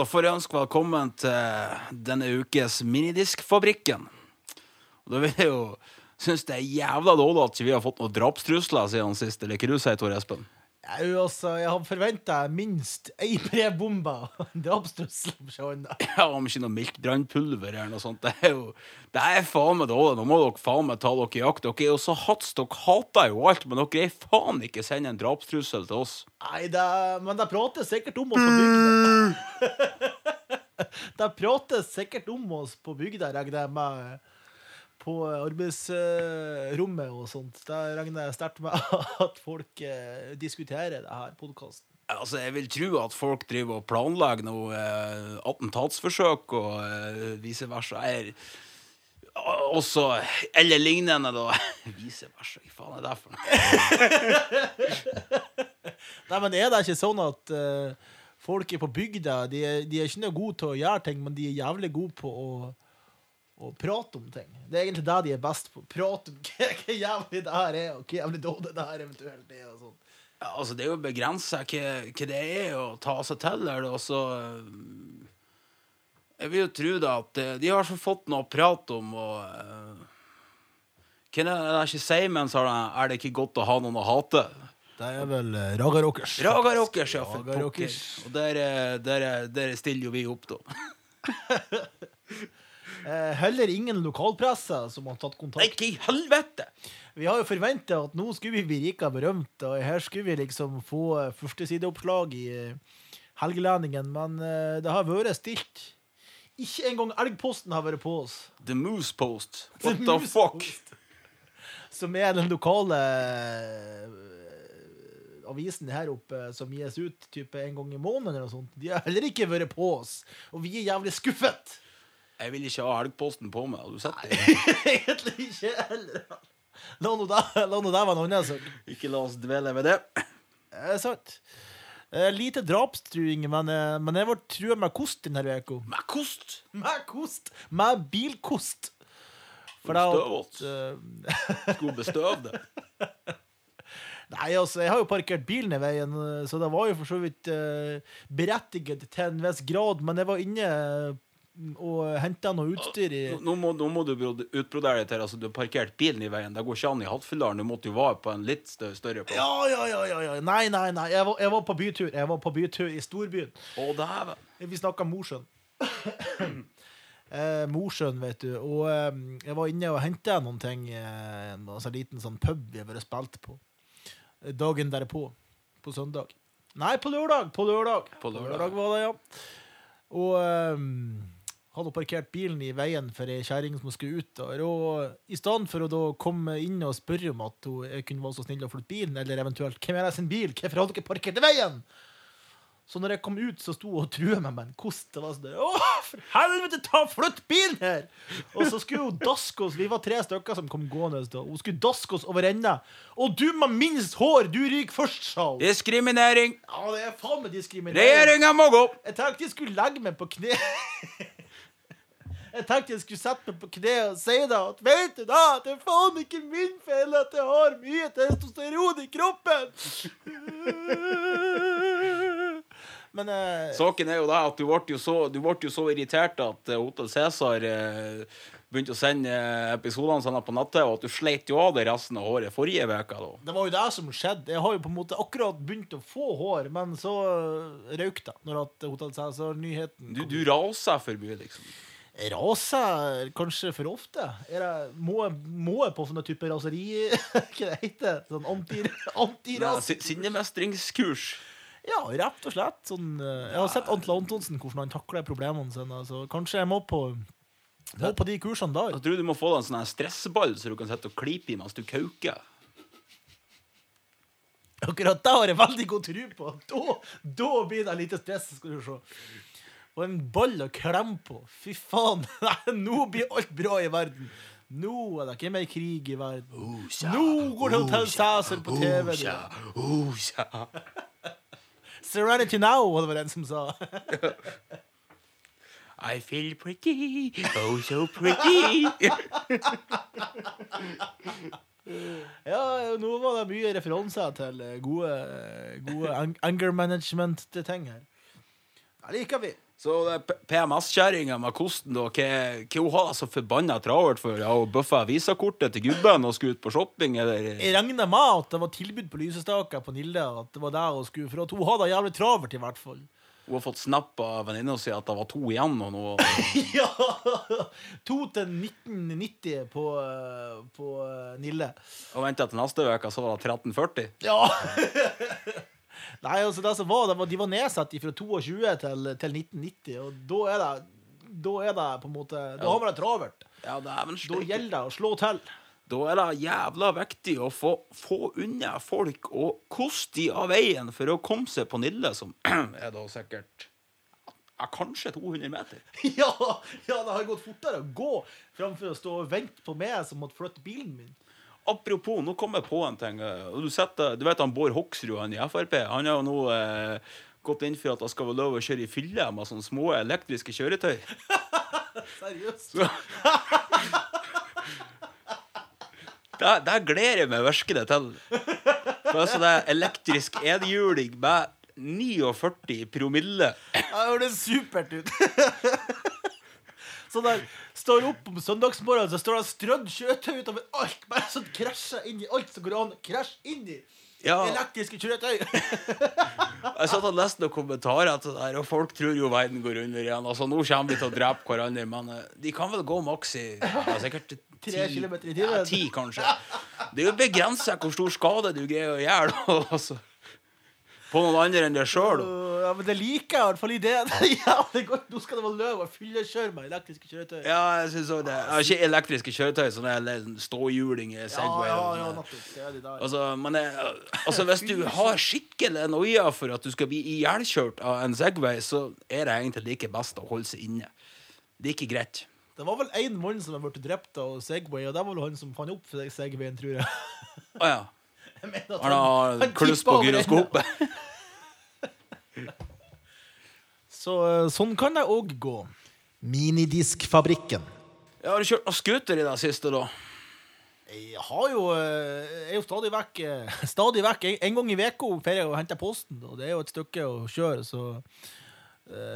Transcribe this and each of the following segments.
da får jeg ønske velkommen til denne ukes Minidiskfabrikken. Og da vil jeg jo synes det er jævla dårlig at ikke vi har fått noen drapstrusler siden sist. Eller hva du sier, Tor Espen? Jeg, altså, jeg har forventa minst ei brevbombe og en drapstrussel på. Ja, om ikke noe miltbrannpulver eller noe sånt. Det er jo Det er faen meg dårlig. Nå må dere faen meg ta dere i akt. Dere er jo så hats. Dere hater jo alt, men dere greier faen ikke sende en drapstrussel til oss. Nei, det, men det prater sikkert om oss på bygda. det prater sikkert om oss på bygda, regner jeg med. På arbeidsrommet og sånt. Der regner jeg sterkt med at folk eh, diskuterer det her podkasten. Altså, Jeg vil tro at folk driver og planlegger noe eh, attentatsforsøk og eh, vice versa. Er, også Eller lignende, da. Vice versa, hva faen er det for noe? Nei, men er det ikke sånn at eh, folk er på bygda de de er ikke noe gode til å gjøre ting, men de er jævlig gode på å, å prate om ting? Det er egentlig det de er best på. Prate om hva hva jævlig det her er, og hva jævlig dårlig det her eventuelt er. og sånt. Ja, altså, det er jo begrensa hva, hva det er å ta seg til her, og så eh, Jeg vil jo tro da at eh, de har så fått noe å prate om, og uh, Hva er det jeg ikke sier, men så er det ikke godt å ha noen å hate? Det er vel uh, Raga Rockers. Raga Rockers, ja. For Raga. Rockers. Og der, eh, der, der stiller jo vi opp, da. Eh, heller ingen lokalpresse som har tatt kontakt. Ikke i helvete? Vi har jo forventa at nå skulle vi bli rike og berømte, og her skulle vi liksom få eh, førstesideoppslag i eh, Helgelendingen, men det har vært stilt. Ikke engang Elgposten har vært på oss. The Moose Post. What the the fuck? Som er den lokale avisen her oppe som gis ut type en gang i måneden. eller noe sånt. De har heller ikke vært på oss, og vi er jævlig skuffet. Jeg vil ikke ha helgposten på meg. Har du sett det? Egentlig ikke heller. La nå det være en annen sak. Ikke la oss dvele ved det. Det er sant. Eh, lite drapstruing, men, eh, men jeg ble trua med kost denne uka. Med kost! Med kost! Med bilkost. For det er at, eh, Skulle bestøve det. Nei, altså, jeg har jo parkert bilen i veien, eh, så det var jo for så vidt eh, berettiget til en viss grad, men jeg var inne eh, og henta noe utstyr i Nå må, nå må du brod- utbrodere det til altså, du har parkert bilen i veien. Det går ikke an i Hattfjelldalen. Du måtte jo være på en litt større plass. Ja, ja, ja, ja, ja. Nei, nei, nei. Jeg var, jeg var på bytur. Jeg var på bytur i storbyen. Å, dæven. Vi snakka Mosjøen. eh, Mosjøen, vet du. Og eh, jeg var inne og henta noen ting. Eh, en sånn liten sånn pub vi har vært spilt på. Eh, Dagen derpå. På søndag. Nei, på lørdag! På lørdag, På lørdag. var det, ja. Og eh, hadde parkert bilen i veien for ei kjerring som skulle ut der. Og i stedet for å da komme inn og spørre om at hun kunne være så snill å flytte bilen, eller eventuelt hvem er det sin bil, hvorfor hadde dere parkert i veien? Så når jeg kom ut, så sto hun og trua meg med en kost. Det var sånn der, Å, for helvete, ta flytt bilen her! Og så skulle hun daske oss. Vi var tre stykker som kom gående. da. Hun skulle daske oss over ende. Og du med minst hår, du ryker først, sa hun. Diskriminering! Ja, det er faen meg diskriminering. Regjeringa må gå! Jeg tenkte jeg skulle legge meg på kne. Jeg tenkte jeg skulle sette meg på kne og si det. at vet du da, det er faen ikke min feil at jeg har mye testosteron i kroppen. Men eh, Saken er jo det at du ble jo så, du ble jo så irritert at eh, Hotel Cæsar eh, begynte å sende eh, episodene sine på nettet, og at du sleit jo av det resten av håret forrige uke. da. det var jo det som skjedde. Jeg har jo på en måte akkurat begynt å få hår, men så eh, røyk det når at Hotell Cæsar-nyheten Du, du raser forbi, liksom. Raser kanskje for ofte? Er det, må, må jeg på sånne type raseri... Hva det heter Sånn anti, Nei, antiras... Anti Sinnemestringskurs. Ja, rett og slett. Sånn, eh, jeg har sett Antle Antonsen, hvordan han takler problemene sine. Så kanskje jeg må på, må på de kursene der. Jeg tror du må få deg en sånn stressball så du kan sitte og klype i mens du kauker. Akkurat det har jeg veldig god tro på. Da, da blir det lite stress, skal du se. Og en ball å klemme på. Fy faen. Nå blir alt bra i verden. Nå er det ikke mer krig i verden. Nå går det Hotell Cæsar på TV. du. Osja. Serenity Now, var det vel en som sa. I feel pretty, oh so pretty. Ja, nå var det mye referanser til gode, gode anger management-ting her. Det liker vi. Så PMS-kjerringa med kosten, da, hva, hva hun har så forbanna travelt for? Har hun bøffa visakortet til gubben og skulle ut på shopping, eller? Jeg regner med at det var tilbud på lysestaker på Nilde, At det var der hun skulle For at hun hadde det jævlig travelt, i hvert fall. Hun har fått snap av venninna si at det var to igjen, og nå ja! To til 1990 på, eh, på eh, Nille. Og venta til neste uke, så var det 1340. Ja! Nei, altså det som var, det var De var nedsatt fra 22 til, til 1990, og da er det Da er det på en måte Da har man det travelt. Ja, dæven Da gjelder det å slå til. Da er det jævla viktig å få, få unna folk og koste de av veien for å komme seg på Nille, som er da sikkert ja, kanskje 200 meter. ja, ja, det har gått fortere å gå framfor å stå og vente på meg som måtte flytte bilen min. Apropos, nå kom jeg på en ting. eh, Du, setter, du vet han Bård Hoksrud han i Frp? Han har jo nå eh, gått inn for at det skal være lov å kjøre i fylle med sånne små elektriske kjøretøy. Seriøst. Det, det gleder jeg meg virkelig til. For altså, det er elektrisk enhjuling med 49 promille. Det høres supert ut. Så der står opp om søndagsmorgenen, så står det strødd kjøretøy utover alt. Bare sånn krasjer inn i alt som går an å krasje inn i. Ja, Elektriske kjøretøy. jeg satt og leste noen kommentarer til det der, og folk tror jo verden går under igjen. Altså, Nå kommer vi til å drepe hverandre, men eh, de kan vel gå maks i ja, sikkert Tre kilometer i timen. Ja, ti, kanskje. Det er jo begrensa hvor stor skade du greier å gjøre altså. På noen andre enn deg sjøl. Ja, men det liker jeg i hvert fall ideen. Det er godt. Nå skal det være løv å fyllekjøre med elektriske kjøretøy. Ja, jeg synes også det. Ja, ikke elektriske kjøretøy, sånn ståhjuling ja, Segway. ja, ja Det er. Altså, men altså, hvis du har skikkelig noia for at du skal bli ihjelkjørt av en Segway, så er det egentlig like best å holde seg inne. Det er ikke greit. Det var vel én mann som har blitt drept av Segway, og det var vel han som fant opp Segwayen, tror jeg. Å ja. jeg at Han har kluss på gyroskopet. Så eh, sånn kan det òg gå. Minidiskfabrikken. Jeg har kjørt noen scooter i det siste, da. Jeg har jo eh, Jeg er jo stadig vekk eh, Stadig vekk En, en gang i uka får jeg å hente posten, og det er jo et stykke å kjøre, så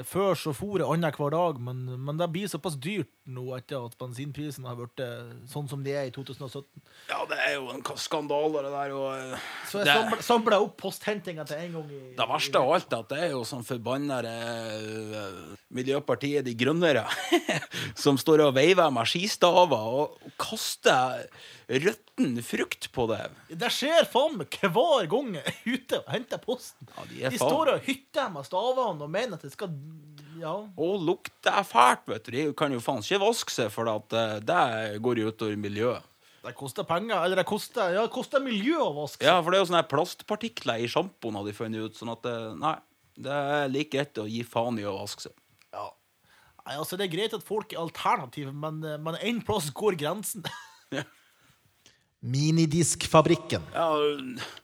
Før så for jeg annenhver dag, men, men det blir såpass dyrt nå etter at bensinprisen har blitt eh, sånn som de er i 2017. Ja, det er jo en skandale, det der. Og, eh, Så jeg samla opp posthentinga til en gang i det verste av alt er at det er jo sånn forbanna eh, Miljøpartiet De Grønnere som står og veiver med skistaver og kaster råtten frukt på det. Det skjer faen meg hver gang jeg er ute og henter posten. Ja, de er De står og hytter med stavene og mener at det skal Ja. Og lukter fælt, vet du. De kan jo faen ikke vaske seg, for at eh, det går jo utover miljøet. Det koster penger. Eller det koster, ja, det koster miljø å vaske. Ja, for det er jo sånne plastpartikler i sjampoen, har de funnet ut. Sånn at Nei, det er like greit å gi faen i å vaske seg. Ja. Nei, altså Det er greit at folk er alternative, men, eh, men en plass går grensen. Minidiskfabrikken. Ja, jeg vet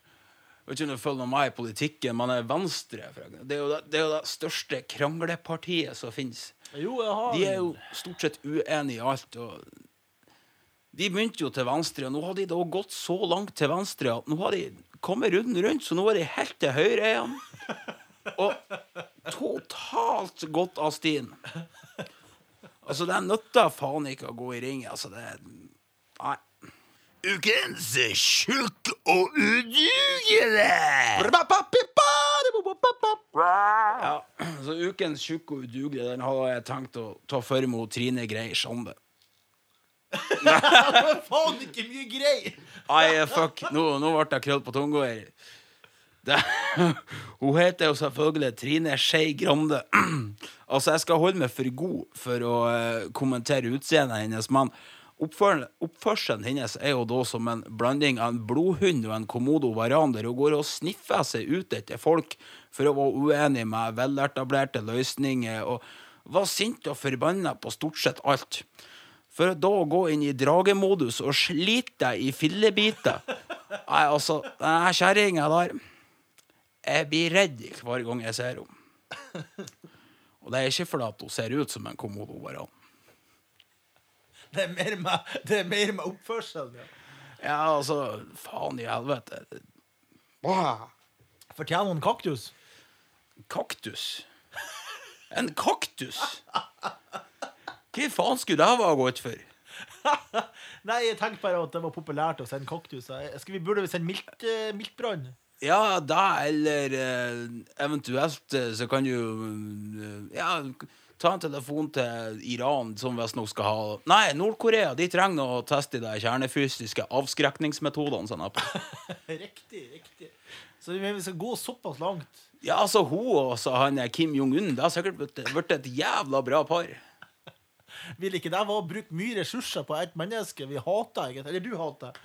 ikke om du følger meg i politikken, men Venstre for eksempel, det er, jo det, det er jo det største kranglepartiet som finnes. jo, jeg har De er jo stort sett uenige i alt. De begynte jo til venstre, og nå har de da gått så langt til venstre at nå har de kommet runden rundt, så nå er de helt til høyre igjen. Og totalt gått av stien. Altså, det nytter faen ikke å gå i ring. Altså, det er Nei. Ukens tjukk og udugelig. Ja, så ukens tjukk og udugelig den har jeg tenkt å ta for meg Trine Grei Sande. Det faen ikke mye grei! Nei, fuck. Nå, nå ble jeg krøll på tunga her. Det, hun heter jo selvfølgelig Trine Skei Grande. altså, jeg skal holde meg for god for å uh, kommentere utseendet hennes, men oppførselen hennes er jo da som en blanding av en blodhund og en komodo varan, der hun går og sniffer seg ut etter folk for å være uenig med veletablerte løsninger, og var sint og forbanna på stort sett alt. For da å gå inn i dragemodus og slite deg i fillebiter Nei, altså, denne kjerringa der Jeg blir redd hver gang jeg ser henne. Og det er ikke fordi hun ser ut som en komodovaran. Det er mer med, det er mer med oppførselen. Ja. Ja, altså, faen i helvete. Fortjener hun kaktus? Kaktus. En kaktus? Hva faen skulle det ha gått for? Nei, jeg tenkte bare at det var populært å sende kaktus. Skal vi burde vi sende milt, eh, miltbrann? Ja, da, eller eh, eventuelt eh, så kan du eh, Ja, ta en telefon til Iran, som visstnok skal ha Nei, Nord-Korea. De trenger å teste de kjernefysiske avskrekningsmetodene. sine. Riktig, riktig. Så vi skal gå såpass langt. Ja, altså, hun og så han Kim Jong-un, det har sikkert blitt, et jævla bra par. Vil ikke det være å bruke mye ressurser på ett menneske vi hater? egentlig Eller du hater?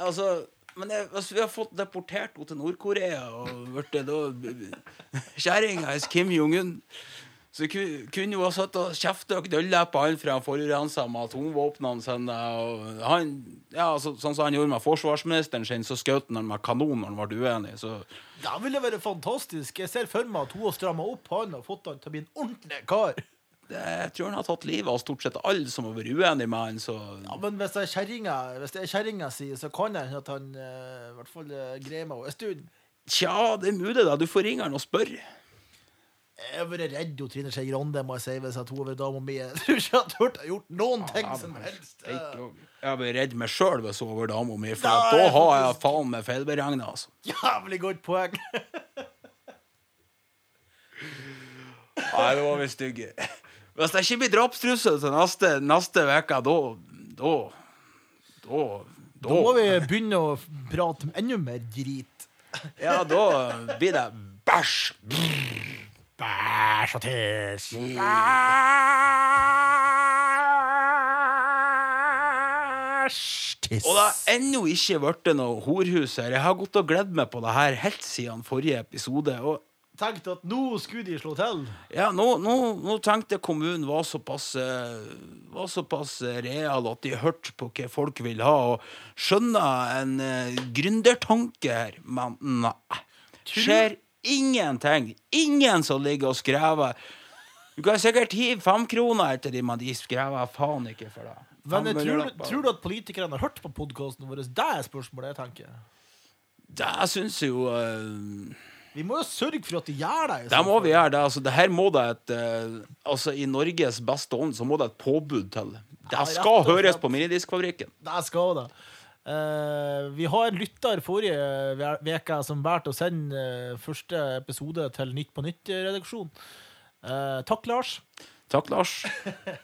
Altså, men jeg, hvis vi har fått deportert henne til Nord-Korea og blitt kjerringa hans Kim Jong-un så ku- kunne hun ha satt og kjefta og dølla på han for han forurensa med atomvåpnene sine. Og han, ja, så, sånn som han gjorde med forsvarsministeren sin, så skjøt han med kanon når han ble uenig. Så Det ville vært fantastisk. Jeg ser for meg at hun har stramma opp han og fått han til å bli en ordentlig kar. det, jeg tror han har tatt livet av stort sett alle som har vært uenig med han. Så Ja, men hvis det er kjerringa er si, så kan jeg at han eh, i hvert fall uh, greier meg en stund. tja, det er mulig, da. Du får ringe han og spørre. Jeg har vært redd hun Trine Skei Grande, må jeg si, hvis at hun har vært dama mi. Jeg tror ikke at turt har gjort noen ting som helst. Jeg blir redd meg sjøl hvis hun har vært dama mi, for da har jeg faktisk. faen meg feilberegna. Altså. Jævlig godt poeng. Nei, nå var vi stygge. Hvis det ikke blir drapstrussel til neste, neste uke, da Da Da Da må vi begynne å prate enda mer drit. Ja, da blir det bæsj. Bæsj og tiss. Bæsj, tiss. Og det har ennå ikke blitt noe horhus her. Jeg har gått og gledd meg på det her helt siden forrige episode. Og Tenkte at nå skulle de slå til. ja, nå, nå, nå tenkte kommunen var såpass eh, Var såpass real at de hørte på hva folk vil ha, og skjønner en uh, gründertanke her. Men nei. Skjer ingenting. Ingen som ligger og skrever. Du kan sikkert hive fem kroner etter dem, men de skrever faen ikke for deg. Men jeg tror, tror du at politikerne har hørt på podkasten vår? Det er spørsmålet jeg tenker. Det syns jeg jo uh... Vi må jo sørge for at de gjør det. Det må vi gjøre. det altså, det her må det et uh, Altså, I Norges beste ånd så må det et påbud til. Det skal høres på Minidiskfabrikken. Det skal det. Eh, vi har en lytter forrige uke som valgte å sende eh, første episode til Nytt på Nytt-redaksjon. Eh, takk, Lars. Takk, Lars.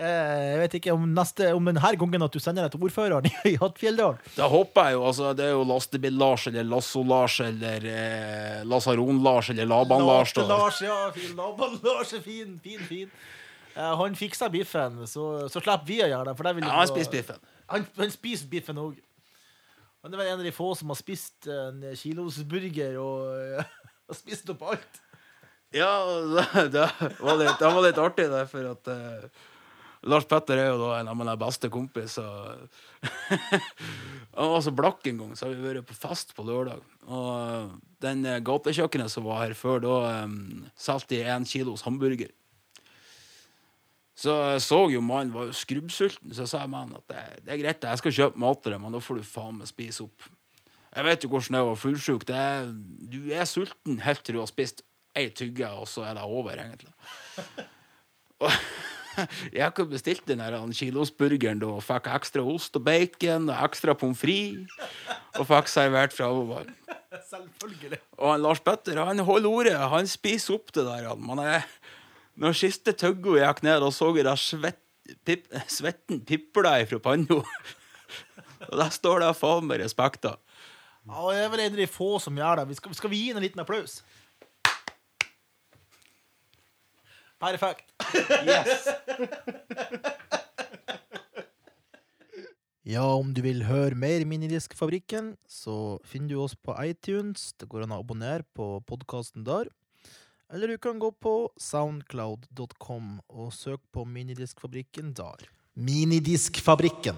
Jeg vet ikke om, neste, om denne gangen at du sender det til ordføreren i Hattfjelldal. Det håper jeg jo. altså, Det er jo Lastebil-Lars eller Lasso-Lars eller eh, Lasaron-Lars eller Laban-Lars. Lars, ja. Fin. Laban-Lars er fin, fin, fin. Han fikser biffen, så, så slipper vi å gjøre det. For det vil Ja, han spiser biffen. Han, han spiser biffen òg. Han er vel en av de få som har spist en kilosburger og har spist opp alt. Ja, det, var litt, det var litt artig, det, for at uh, Lars Petter er jo da en av mine beste kompis. Og han var så blakk en gang, så har vi vært på fest på lørdag. Og den eh, gatekjøkkenet som var her før, da um, solgte de én kilos hamburger. Så jeg så jo mannen var jo skrubbsulten, så jeg sa mannen at det, det er greit, jeg skal kjøpe mat til deg, men da får du faen meg spise opp. Jeg vet jo hvordan det er å være fullsjuk. Er, du er sulten helt til du har spist ei tygge, og så er det over, egentlig. Og jeg bestilte den kilosburgeren og fikk ekstra ost og bacon og ekstra pommes frites. Og fikk servert fra over. Selvfølgelig. Og Lars Petter han holder ordet. Han spiser opp det der. man Men jeg, når siste tøggo gikk ned, og så jeg da svett, pip, svetten pipla fra panna. Og der står det faen meg respekt av. Ja, det er vel en av de få som gjør det. Vi skal, skal vi gi ham en liten applaus? Perfekt. Yes. Ja, om du vil høre mer Minidiskfabrikken, så finner du oss på iTunes. Det går an å abonnere på podkasten der. Eller du kan gå på soundcloud.com og søk på Minidiskfabrikken der. Minidiskfabrikken.